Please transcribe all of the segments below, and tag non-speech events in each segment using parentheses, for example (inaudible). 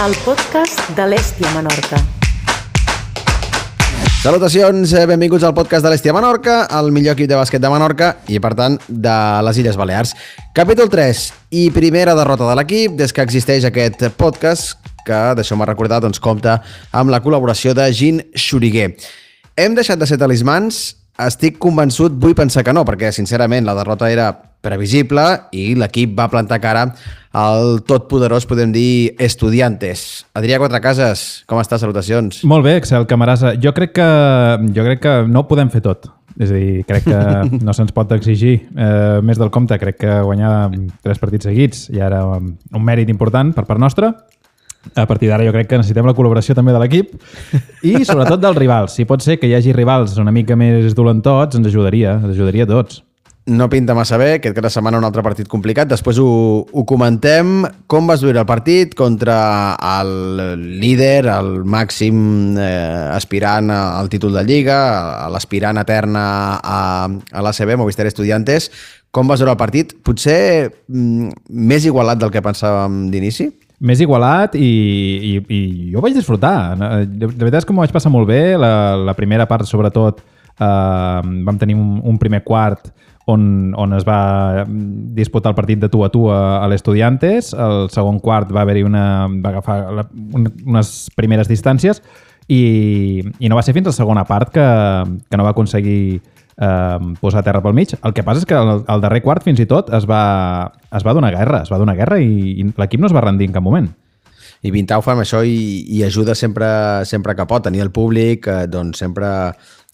el podcast de l'Èstia Menorca. Salutacions, eh, benvinguts al podcast de l'Estia Menorca, el millor equip de bàsquet de Menorca i, per tant, de les Illes Balears. Capítol 3 i primera derrota de l'equip des que existeix aquest podcast que, deixeu-me recordar, doncs, compta amb la col·laboració de Gin Xuriguer. Hem deixat de ser talismans? Estic convençut, vull pensar que no, perquè, sincerament, la derrota era previsible i l'equip va plantar cara al tot poderós, podem dir, Estudiantes. Adrià Quatrecases, com estàs? Salutacions. Molt bé, Excel Camarasa. Jo crec que, jo crec que no podem fer tot. És a dir, crec que (laughs) no se'ns pot exigir eh, més del compte. Crec que guanyar tres partits seguits ja era un mèrit important per part nostra. A partir d'ara jo crec que necessitem la col·laboració també de l'equip i sobretot dels rivals. Si pot ser que hi hagi rivals una mica més dolentots, ens ajudaria, ens ajudaria a tots no pinta massa bé, aquest cap de setmana un altre partit complicat, després ho, ho comentem. Com vas viure el partit contra el líder, el màxim eh, aspirant al títol de Lliga, l'aspirant eterna a, a l'ACB, Movistar Estudiantes. Com vas veure el partit? Potser mm, més igualat del que pensàvem d'inici? Més igualat i, i, i jo vaig disfrutar. De veritat és que m'ho vaig passar molt bé. La, la primera part, sobretot, vam tenir un, un primer quart on, on es va disputar el partit de tu a tu a, a l'Estudiantes. El segon quart va haver-hi una... va agafar la, un, unes primeres distàncies i, i no va ser fins a la segona part que, que no va aconseguir eh, posar terra pel mig. El que passa és que el, el darrer quart fins i tot es va, es va donar guerra, es va donar guerra i, i l'equip no es va rendir en cap moment i Vintau fa amb això i, i ajuda sempre, sempre que pot. Tenir el públic eh, doncs sempre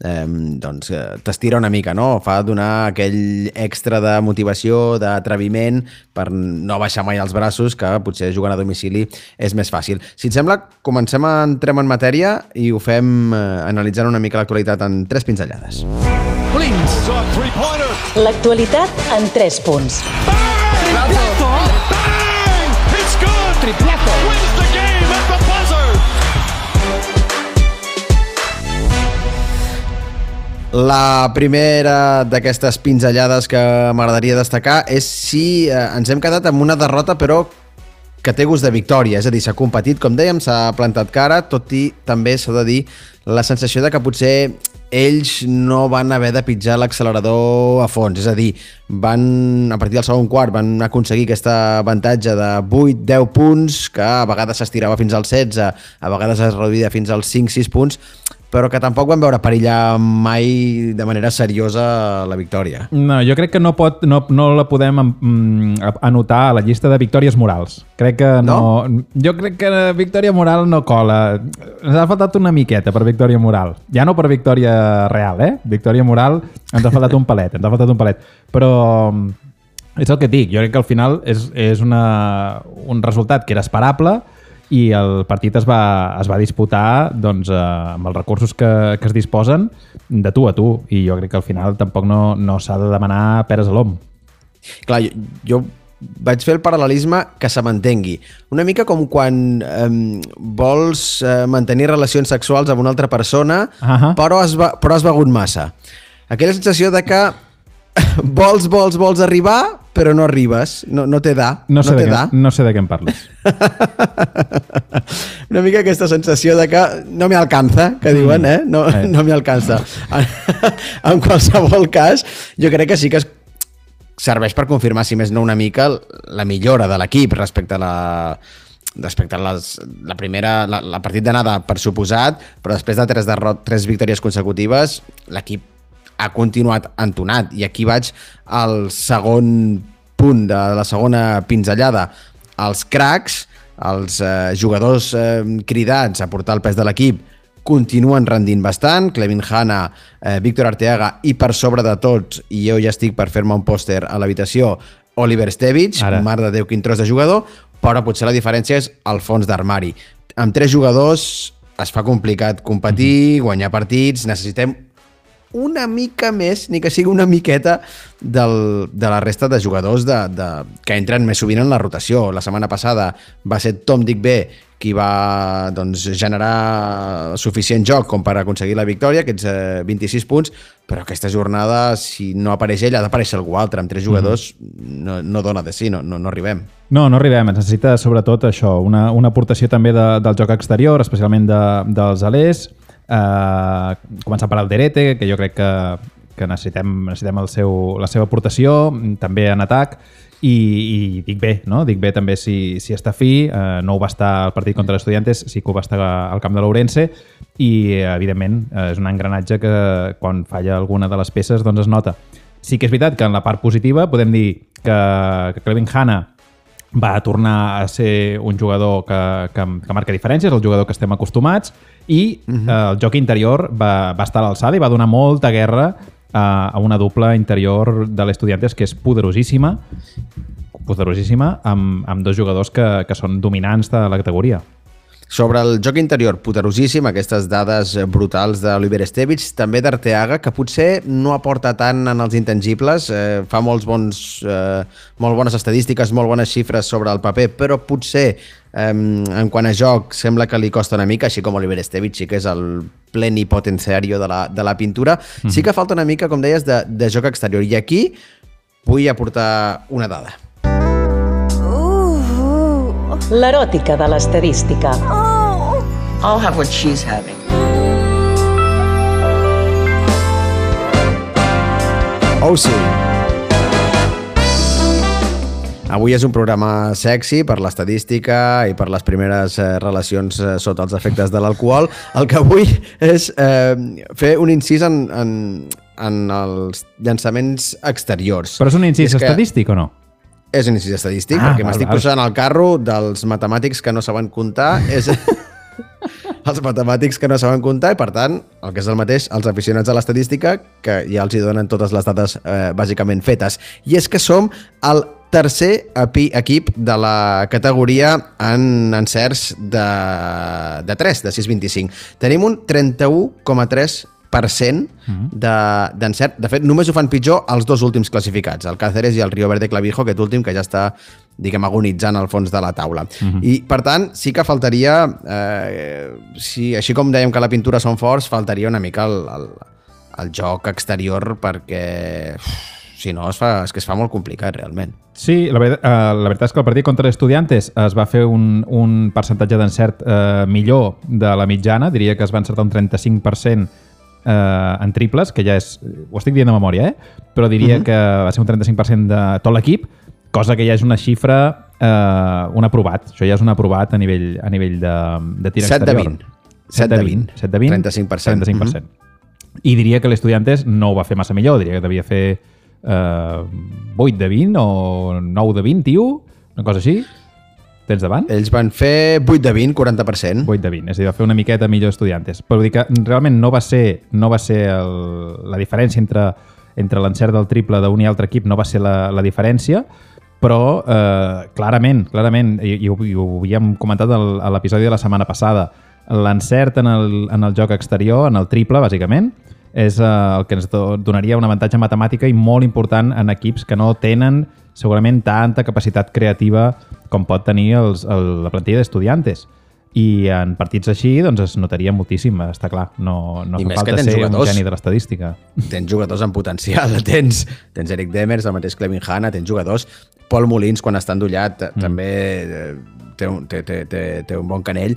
eh, doncs, eh, t'estira una mica, no? Fa donar aquell extra de motivació, d'atreviment per no baixar mai els braços, que potser jugant a domicili és més fàcil. Si et sembla, comencem a entrem en matèria i ho fem eh, analitzant una mica l'actualitat en tres pinzellades. L'actualitat en 3 punts. Bang! Bang! It's good! Triplazo! La primera d'aquestes pinzellades que m'agradaria destacar és si eh, ens hem quedat amb una derrota però que té gust de victòria, és a dir, s'ha competit, com dèiem, s'ha plantat cara, tot i també s'ha de dir la sensació de que potser ells no van haver de pitjar l'accelerador a fons, és a dir, van, a partir del segon quart van aconseguir aquesta avantatge de 8-10 punts, que a vegades s'estirava fins als 16, a vegades es reduïa fins als 5-6 punts, però que tampoc van veure perillar mai de manera seriosa la victòria. No, jo crec que no, pot, no, no la podem mm, anotar a la llista de victòries morals. Crec que no, no? Jo crec que victòria moral no cola. Ens ha faltat una miqueta per victòria moral. Ja no per victòria real, eh? Victòria moral ens ha faltat un palet, ens ha faltat un palet. Però mm, és el que dic, jo crec que al final és, és una, un resultat que era esperable, i el partit es va, es va disputar doncs, eh, amb els recursos que, que es disposen de tu a tu i jo crec que al final tampoc no, no s'ha de demanar peres a l'om. Clar, jo, jo vaig fer el paral·lelisme que se m'entengui. Una mica com quan eh, vols eh, mantenir relacions sexuals amb una altra persona, uh -huh. però, has, però has begut massa. Aquella sensació de que (laughs) vols, vols, vols arribar, però no arribes, no, no té da. No sé, no, de què, da. no sé de què em parles. (laughs) Una mica aquesta sensació de que no me alcanza, que diuen, mm. eh? No, eh. no me alcanza. (laughs) en qualsevol cas, jo crec que sí que es serveix per confirmar, si més no una mica, la millora de l'equip respecte a la respecte a les, la primera, la, la partit d'anada per suposat, però després de tres, derrot, tres victòries consecutives, l'equip ha continuat entonat. I aquí vaig al segon punt de la segona pinzellada. Els cracs, els eh, jugadors eh, cridats a portar el pes de l'equip, continuen rendint bastant. Clevin Hanna, eh, Víctor Arteaga i per sobre de tots, i jo ja estic per fer-me un pòster a l'habitació, Oliver Stevich, Ara. mar de Déu, quin tros de jugador, però potser la diferència és el fons d'armari. Amb tres jugadors es fa complicat competir, guanyar partits, necessitem una mica més, ni que sigui una miqueta, del, de la resta de jugadors de, de, que entren més sovint en la rotació. La setmana passada va ser Tom Dick B qui va doncs, generar suficient joc com per aconseguir la victòria, aquests eh, 26 punts, però aquesta jornada, si no apareix ell, ha d'aparèixer algú altre. Amb tres jugadors mm -hmm. no, no dona de si, no, no, no arribem. No, no arribem. Es necessita sobretot això, una, una aportació també de, del joc exterior, especialment de, dels alers, eh, començar per Alderete, que jo crec que, que necessitem, necessitem el seu, la seva aportació, també en atac, i, i dic bé, no? Dic bé també si, si està fi, eh, no ho va estar al partit contra l'Estudiantes, sí que ho va estar al camp de l'Ourense i, evidentment, eh, és un engranatge que quan falla alguna de les peces doncs es nota. Sí que és veritat que en la part positiva podem dir que, que Clevin Hanna va tornar a ser un jugador que, que, que marca diferències, el jugador que estem acostumats, i uh -huh. eh, el joc interior va, va estar a l'alçada i va donar molta guerra a, a una dupla interior de l'Estudiantes que és poderosíssima, poderosíssima amb, amb dos jugadors que, que són dominants de la categoria. Sobre el joc interior, poderosíssim, aquestes dades brutals d'Oliver Estevich, també d'Arteaga, que potser no aporta tant en els intangibles, eh, fa molts bons, eh, molt bones estadístiques, molt bones xifres sobre el paper, però potser eh, en quant a joc sembla que li costa una mica, així com Oliver Estevich, sí que és el plenipotenciario de la, de la pintura. Mm -hmm. Sí que falta una mica, com deies, de, de joc exterior. I aquí vull aportar una dada. L'eròtica de l'estadística. Oh. I'll have what she's having. Oh, sí. Avui és un programa sexy per l'estadística i per les primeres eh, relacions eh, sota els efectes de l'alcohol. El que vull és eh, fer un incís en, en, en els llançaments exteriors. Però és un incís estadístic o no? És un incís estadístic, ah, perquè m'estic posant al carro dels matemàtics que no saben comptar. És (laughs) els matemàtics que no saben comptar i, per tant, el que és el mateix, els aficionats a l'estadística, que ja els hi donen totes les dades eh, bàsicament fetes. I és que som el tercer equip de la categoria en encerts de, de 3, de 6,25. Tenim un 31,3 d'encert. De, de fet, només ho fan pitjor els dos últims classificats, el Cáceres i el Rio Verde Clavijo, aquest últim que ja està diguem, agonitzant al fons de la taula. Uh -huh. I, per tant, sí que faltaria, eh, si, així com dèiem que la pintura són forts, faltaria una mica el, el, el joc exterior perquè uf, si no, es fa, és que es fa molt complicat, realment. Sí, la, veritat, eh, la veritat és que el partit contra Estudiantes es va fer un, un percentatge d'encert eh, millor de la mitjana, diria que es va encertar un 35% eh, en triples, que ja és... Ho estic dient de memòria, eh? Però diria uh mhm. -huh. que va ser un 35% de tot l'equip, cosa que ja és una xifra, eh, un aprovat. Això ja és un aprovat a nivell, a nivell de, de tir 7 exterior. De 20. 7 de 20. 7 de 20. 35%. 35%. Uh -huh. I diria que l'Estudiantes no ho va fer massa millor, diria que devia fer eh, 8 de 20 o 9 de 21, una cosa així. Tens davant? Ells van fer 8 de 20, 40%. 8 de 20, és a dir, va fer una miqueta millor estudiantes. Però dir que realment no va ser, no va ser el, la diferència entre, entre l'encert del triple d'un i altre equip, no va ser la, la diferència, però eh, clarament, clarament, i, i, ho, i ho havíem comentat al, a l'episodi de la setmana passada, l'encert en, el, en el joc exterior, en el triple, bàsicament, és eh, el que ens donaria un avantatge matemàtica i molt important en equips que no tenen segurament tanta capacitat creativa com pot tenir els, el, la plantilla d'estudiantes. I en partits així doncs es notaria moltíssim, està clar. No, no fa falta ser jugadors, un geni de l'estadística. Tens jugadors en potencial, (laughs) tens, tens Eric Demers, el mateix Clevin Hanna, tens jugadors... Paul Molins, quan està endollat, mm. també eh, té un, té, té, té, té un bon canell,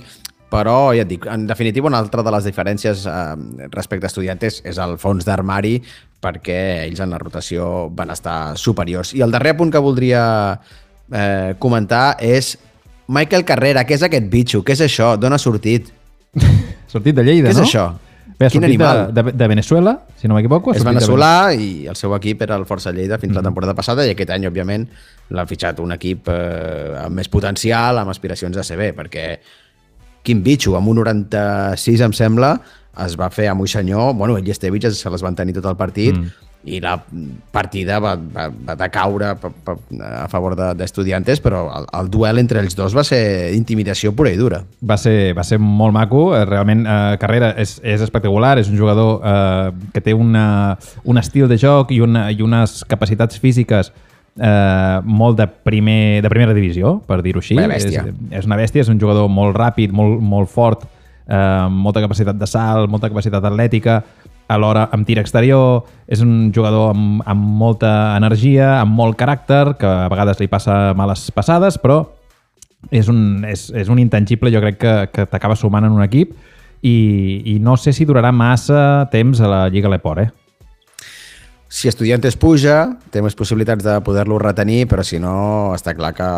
però ja et dic, en definitiva una altra de les diferències eh, respecte a estudiantes és el fons d'armari perquè ells en la rotació van estar superiors. I el darrer punt que voldria eh, comentar és Michael Carrera, què és aquest bitxo? Què és això? D'on ha sortit? (laughs) sortit de Lleida, no? Què és això? Bé, Quin animal? De, de, de Venezuela, si no m'equivoco. És veneçolà i el seu equip era el Força Lleida fins mm -hmm. la temporada passada i aquest any, òbviament, l'ha fitxat un equip eh, amb més potencial, amb aspiracions a ser bé, perquè quin bitxo, amb un 96 em sembla, es va fer un senyor, bueno, ell i Estevich se les van tenir tot el partit, mm i la partida va, va, va decaure a favor d'estudiantes, de, però el, el duel entre els dos va ser intimidació pura i dura. Va ser, va ser molt maco, eh, realment eh, Carrera és, és espectacular, és un jugador eh, que té una, un estil de joc i, una, i unes capacitats físiques eh, molt de, primer, de primera divisió, per dir-ho així. És, és una bèstia, és un jugador molt ràpid, molt, molt fort, eh, molta capacitat de salt, molta capacitat atlètica, alhora amb tir exterior, és un jugador amb, amb molta energia, amb molt caràcter, que a vegades li passa males passades, però és un, és, és un intangible, jo crec que, que t'acaba sumant en un equip i, i no sé si durarà massa temps a la Lliga Leport, eh? Si Estudiantes puja, té més possibilitats de poder-lo retenir, però si no, està clar que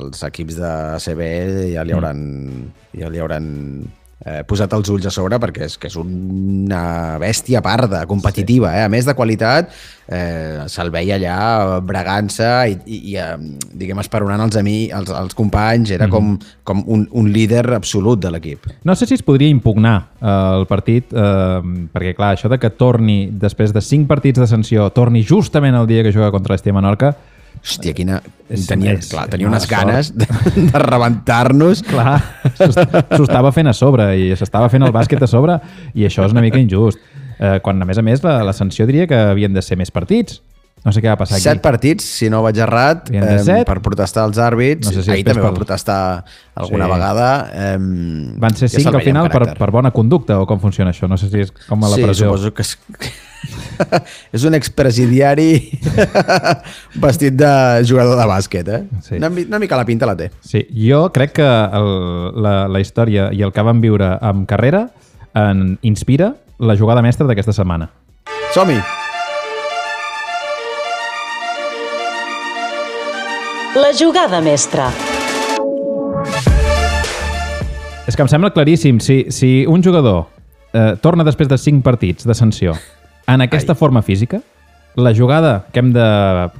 els equips de CB ja li hauran, ja li hauran eh, posat els ulls a sobre perquè és que és una bèstia parda, competitiva, eh? a més de qualitat, eh, se'l veia allà bregant-se i, i, i eh, diguem, esperonant els, ami, els, els companys, era com, com un, un líder absolut de l'equip. No sé si es podria impugnar eh, el partit, eh, perquè clar, això de que torni després de 5 partits de sanció, torni justament el dia que juga contra l'Estia Menorca, Hòstia, quina... És- Tenia, és- clar, tenia és unes ganes de, de rebentar-nos. clar, s'ho estava fent a sobre i s'estava fent el bàsquet a sobre i això és una mica injust. Eh, quan, a més a més, la, la sanció diria que havien de ser més partits. No sé què va passar aquí. Set partits, si no vaig errat, eh, per protestar els àrbits. No sé si Ahir també va per- protestar alguna Sí. vegada. Eh, Van ser cinc al final per, per bona conducta o com funciona això? No sé si és com a la sí, presó. suposo que és... (laughs) és un expresidiari (laughs) vestit de jugador de bàsquet, eh? Sí. Una, una mica la pinta la té. Sí, jo crec que el, la, la història i el que vam viure amb carrera en inspira la jugada mestra d'aquesta setmana. Som-hi! La jugada mestra. És que em sembla claríssim, si, si un jugador eh, torna després de 5 partits de sanció en aquesta Ai. forma física, la jugada que hem de,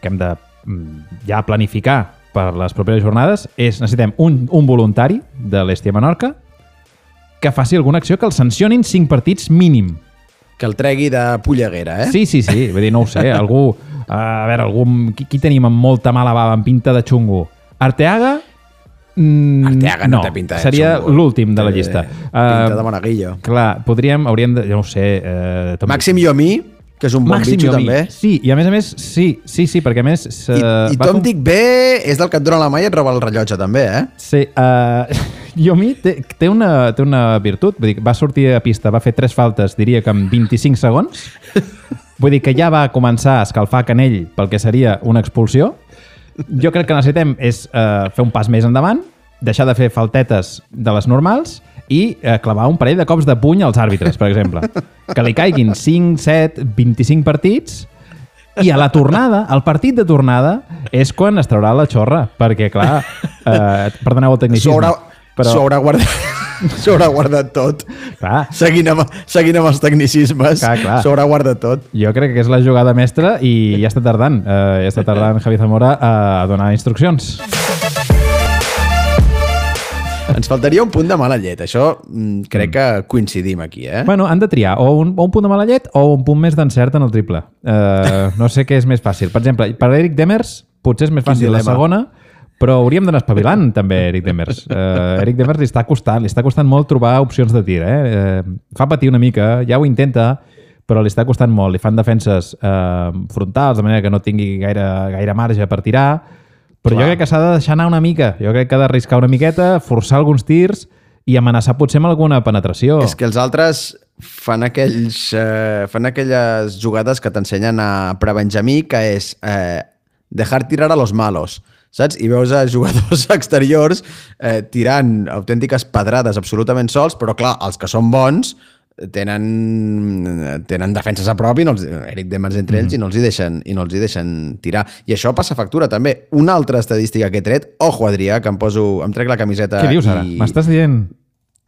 que hem de mm, ja planificar per les properes jornades és, necessitem un, un voluntari de l'Estia Menorca que faci alguna acció que el sancionin 5 partits mínim. Que el tregui de polleguera, eh? Sí, sí, sí, vull dir, no ho sé, algú... A veure, algú... Qui, qui tenim amb molta mala bava, amb pinta de xungo? Arteaga? Mm, Arteaga no té pinta de seria l'últim de la llista. pinta Eh, de monaguillo. Clar, podríem, hauríem de... Jo no ho sé... Eh, Tom- Màxim Yomi, que és un bon Màxim bitxo Yomi. també. Sí, i a més a més, sí, sí, sí, perquè a més... I, i fer Tom un- Dick B és del que et dona la mà i et roba el rellotge també, eh? Sí, uh, (laughs) Yomi té, té, una, té una virtut, vull dir, va sortir a pista, va fer tres faltes, diria que en 25 segons, (laughs) vull dir que ja va començar a escalfar Canell pel que seria una expulsió. Jo crec que necessitem és uh, fer un pas més endavant, deixar de fer faltetes de les normals i uh, clavar un parell de cops de puny als àrbitres, per exemple. Que li caiguin 5, 7, 25 partits i a la tornada, al partit de tornada, és quan es traurà la xorra, perquè, clar, eh, perdoneu el S'ho tecnicisme, haurà, però, s'ho haurà guardat... (laughs) S'ho haurà guardat tot. clar, Seguint amb, seguint amb els tecnicismes, Clar, clar. s'ho haurà guardat tot. jo crec que és la jugada mestra i ja està tardant, eh, ja està tardant Javi Zamora a donar instruccions. Ens faltaria un punt de mala llet. Això mm, crec que coincidim aquí, eh? Bueno, han de triar o un, o un punt de mala llet o un punt més d'encert en el triple. Eh, no sé què és més fàcil. Per exemple, per Eric Demers potser és més fàcil la segona, però hauríem d'anar espavilant també Eric Demers. Eh, Eric Demers li està costant, li està costant molt trobar opcions de tir. Eh? Eh, fa patir una mica, ja ho intenta, però li està costant molt. Li fan defenses eh, frontals, de manera que no tingui gaire, gaire marge per tirar, però Clar. jo crec que s'ha de deixar anar una mica. Jo crec que ha d'arriscar una miqueta, forçar alguns tirs i amenaçar potser amb alguna penetració. És que els altres fan, aquells, eh, fan aquelles jugades que t'ensenyen a prebenjamí, que és eh, dejar tirar a los malos, saps? I veus a jugadors (laughs) exteriors eh, tirant autèntiques pedrades absolutament sols, però clar, els que són bons tenen, tenen defenses a prop i no els, Eric Demers entre ells i no els hi deixen i no els hi deixen tirar. I això passa factura també. Una altra estadística que he tret, ojo Adrià, que em poso, em trec la camiseta Què dius ara? i... M'estàs dient...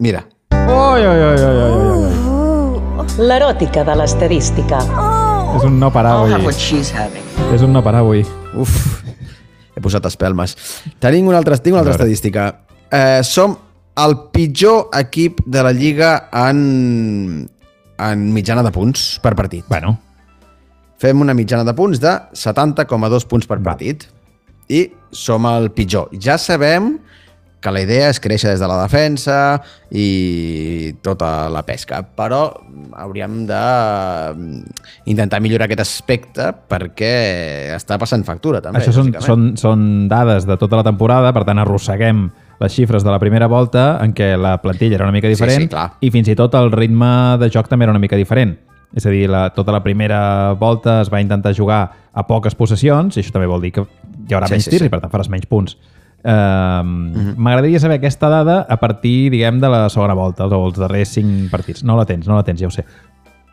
Mira, Oi, oi, oi, oi, oi, oi. L'eròtica de l'estadística. És un no parar avui. És un no parar avui. Uf, he posat espelmes. Tenim una altra, tinc una altra estadística. Eh, som el pitjor equip de la Lliga en, en mitjana de punts per partit. Bueno, Fem una mitjana de punts de 70,2 punts per partit. I som el pitjor. Ja sabem que la idea és créixer des de la defensa i tota la pesca, però hauríem de mm, intentar millorar aquest aspecte perquè està passant factura també. això són, són, són dades de tota la temporada, per tant arrosseguem les xifres de la primera volta en què la plantilla era una mica diferent sí, clar. i fins i tot el ritme de joc també era una mica diferent. És a dir, la, tota la primera volta es va intentar jugar a poques possessions, i això també vol dir que hi haurà Sí, menys sí, tirs sí. i per tant faràs menys punts. Uh, M'agradaria saber aquesta dada a partir, diguem, de la segona volta, o els darrers cinc partits. No la tens, no la tens, ja ho sé.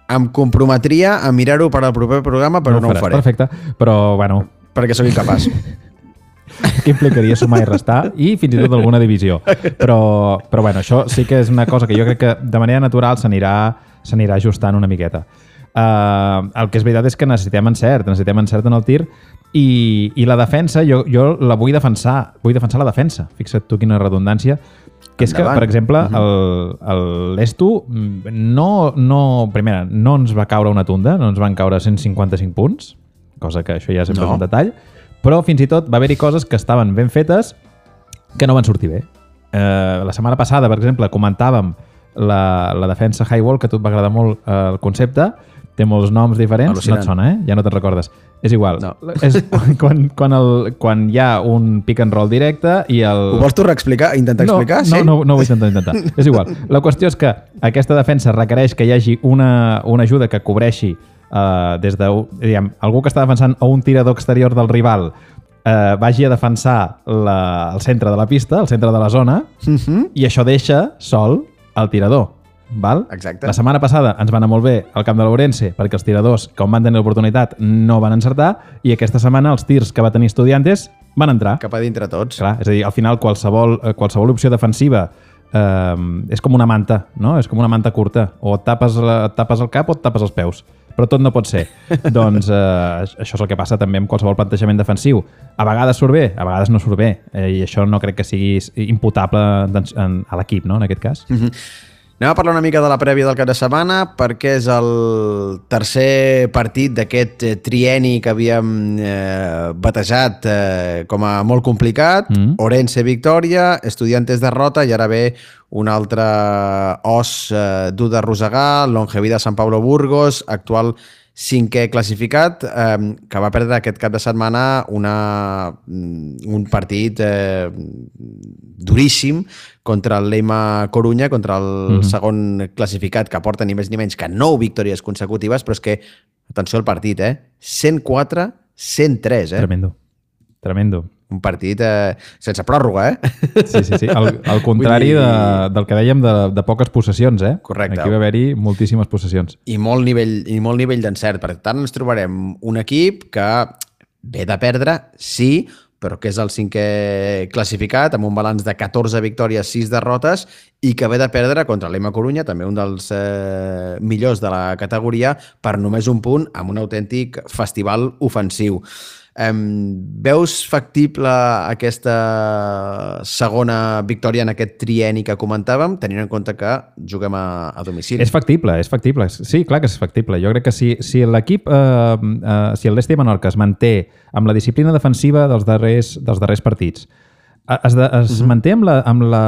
Em comprometria a mirar-ho per al proper programa, però no, ho, faràs, faré, Perfecte, però, bueno, perquè sóc incapaç. que implicaria sumar i restar i fins i tot alguna divisió. Però, però bueno, això sí que és una cosa que jo crec que de manera natural s'anirà s'anirà ajustant una miqueta. Uh, el que és veritat és que necessitem encert, necessitem encert en el tir i, i la defensa, jo, jo la vull defensar, vull defensar la defensa. Fixa't tu quina redundància. Que és que, per exemple, el l'Esto mm, no, no, primera, no ens va caure una tunda, no ens van caure 155 punts, cosa que això ja sempre No. és un detall, però fins i tot va haver-hi coses que estaven ben fetes que no van sortir bé. Eh, la setmana passada, per exemple, comentàvem la, la defensa Highwall, que a tu et va agradar molt eh, el concepte, té molts noms diferents, Al·lucinant. no et sona, eh? Ja no te'n recordes. És igual. No. És quan, quan, el, quan hi ha un pick and roll directe i el... Ho vols tu reexplicar? Intentar no, explicar? no, sí? no, no ho vull intentar, intentar. És igual. La qüestió és que aquesta defensa requereix que hi hagi una, una ajuda que cobreixi uh, des de, diguem, algú que està defensant a un tirador exterior del rival eh, vagi a defensar la, el centre de la pista, el centre de la zona, Mhm. i això deixa sol el tirador. Val? Exacte. La setmana passada ens va anar molt bé al camp de l'Ourense perquè els tiradors, com van tenir l'oportunitat, no van encertar i aquesta setmana els tirs que va tenir Estudiantes van entrar. Cap a dintre tots. Clar, és a dir, al final qualsevol, eh, qualsevol opció defensiva eh, és com una manta, no? És com una manta curta. O et tapes, la, et tapes el cap o et tapes els peus. Però tot no pot ser. (laughs) doncs eh, això és el que passa també amb qualsevol plantejament defensiu. A vegades surt bé, a vegades no surt bé. Eh, I això no crec que sigui imputable doncs, en, a l'equip, no?, en aquest cas. Anem a parlar una mica de la prèvia del cap de setmana perquè és el tercer partit d'aquest eh, trieni que havíem eh, batejat eh, com a molt complicat. Mm. Orense victòria, Estudiantes derrota i ara ve un altre os eh, dur de rosegar, Longevida Sant Pablo Burgos, actual cinquè classificat, eh, que va perdre aquest cap de setmana una, mm, un partit eh, duríssim contra el Leima Corunya, contra el mm -hmm. segon classificat, que porta ni més ni menys que 9 victòries consecutives, però és que, atenció al partit, eh? 104-103, eh? Tremendo. Tremendo. Un partit eh, sense pròrroga, eh? Sí, sí, sí. El, el (laughs) contrari dir- de, del que dèiem de, de poques possessions, eh? Correcte. Aquí va haver-hi moltíssimes possessions. i molt nivell, i molt nivell d'encert. Per tant, ens trobarem un equip que ve de perdre, sí, però que és el cinquè classificat, amb un balanç de 14 victòries, 6 derrotes, i que ve de perdre contra l'Ema Corunya, també un dels eh, millors de la categoria, per només un punt, amb un autèntic festival ofensiu. Um, veus factible aquesta segona victòria en aquest trieni que comentàvem, tenint en compte que juguem a, a domicili? És factible, és factible. Sí, clar que és factible. Jo crec que si, si l'equip, eh, eh, si el Lesti Menorca es manté amb la disciplina defensiva dels darrers, dels darrers partits, eh, es, de, es uh -huh. manté amb la, amb, la,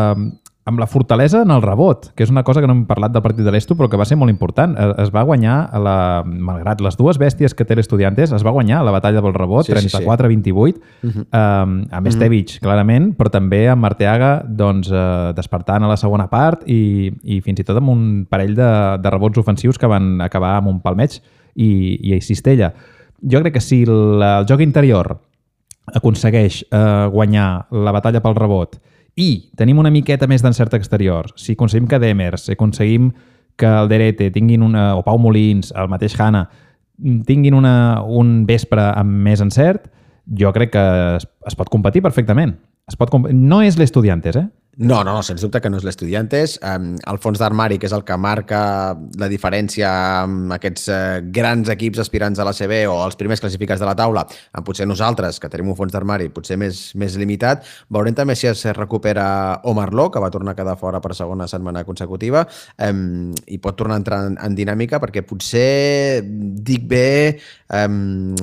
amb la fortalesa en el rebot, que és una cosa que no hem parlat del partit de l'Esto, però que va ser molt important. Eh, Es va guanyar, a la, malgrat les dues bèsties que té l'Estudiantes, es va guanyar la batalla pel rebot, Sí, sí, sí. 34-28, uh -huh. eh, amb Estevich, clarament, però també amb Marteaga doncs, eh, despertant a la segona part i, i fins i tot amb un parell de, de rebots ofensius que van acabar amb un palmeig i, i a Cistella. Jo crec que si la, el joc interior aconsegueix eh, guanyar la batalla pel rebot i tenim una miqueta més d'encert exterior, si aconseguim que Demers, si aconseguim que el Derete tinguin una, o Pau Molins, el mateix Hanna, tinguin una, un vespre amb més encert, jo crec que es, es pot competir perfectament. Es pot comp no és l'Estudiantes, eh? No, no, sens dubte que no és l'Estudiantes. El fons d'armari, que és el que marca la diferència amb aquests uh, grans equips aspirants a la CB o els primers classificats de la taula, amb potser nosaltres, que tenim un fons d'armari potser més, més limitat, veurem també si es recupera Omar Ló, que va tornar a quedar fora per segona setmana consecutiva, i pot tornar a entrar en, en dinàmica, perquè potser, dic bé, um,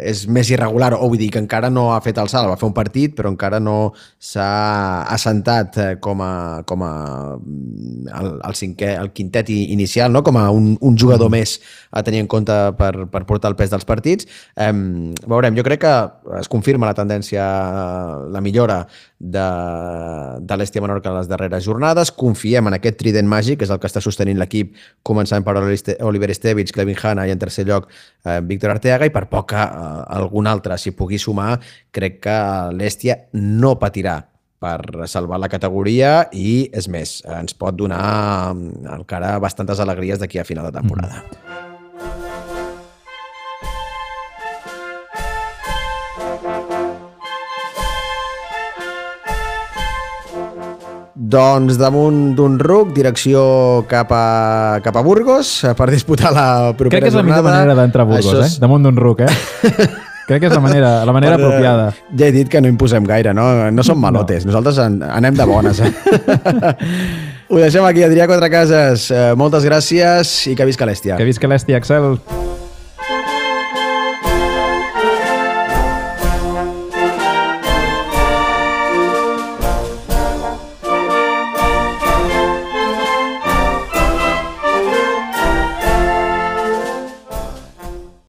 és més irregular, o vull dir que encara no ha fet el salt, va fer un partit, però encara no s'ha assentat eh, com a, com a mm, el, el, cinquè, el quintet inicial, no? com a un, un jugador mm. més a tenir en compte per, per portar el pes dels partits. Eh, veurem, jo crec que es confirma la tendència, la millora de, de l'Estia Menorca en les darreres jornades. Confiem en aquest trident màgic, que és el que està sostenint l'equip, començant per Oliver Estevich, Clevin Hanna i en tercer lloc eh, Víctor Arteaga, i per poc que eh, algun altre s'hi pugui sumar, crec que l'Èstia no patirà per salvar la categoria i, és més, ens pot donar encara bastantes alegries d'aquí a final de temporada. Mm. Doncs damunt d'un ruc, direcció cap a, cap a Burgos per disputar la propera Crec que és la millor manera d'entrar a Burgos, és... eh? Damunt d'un ruc, eh? (laughs) Crec que és la manera, la manera Però, apropiada. Ja he dit que no imposem gaire, no? No som malotes, no. nosaltres en, anem de bones. Eh? (laughs) Ho deixem aquí, Adrià Quatrecases. Eh, moltes gràcies i que visca l'Èstia. Que visca l'Èstia, Axel.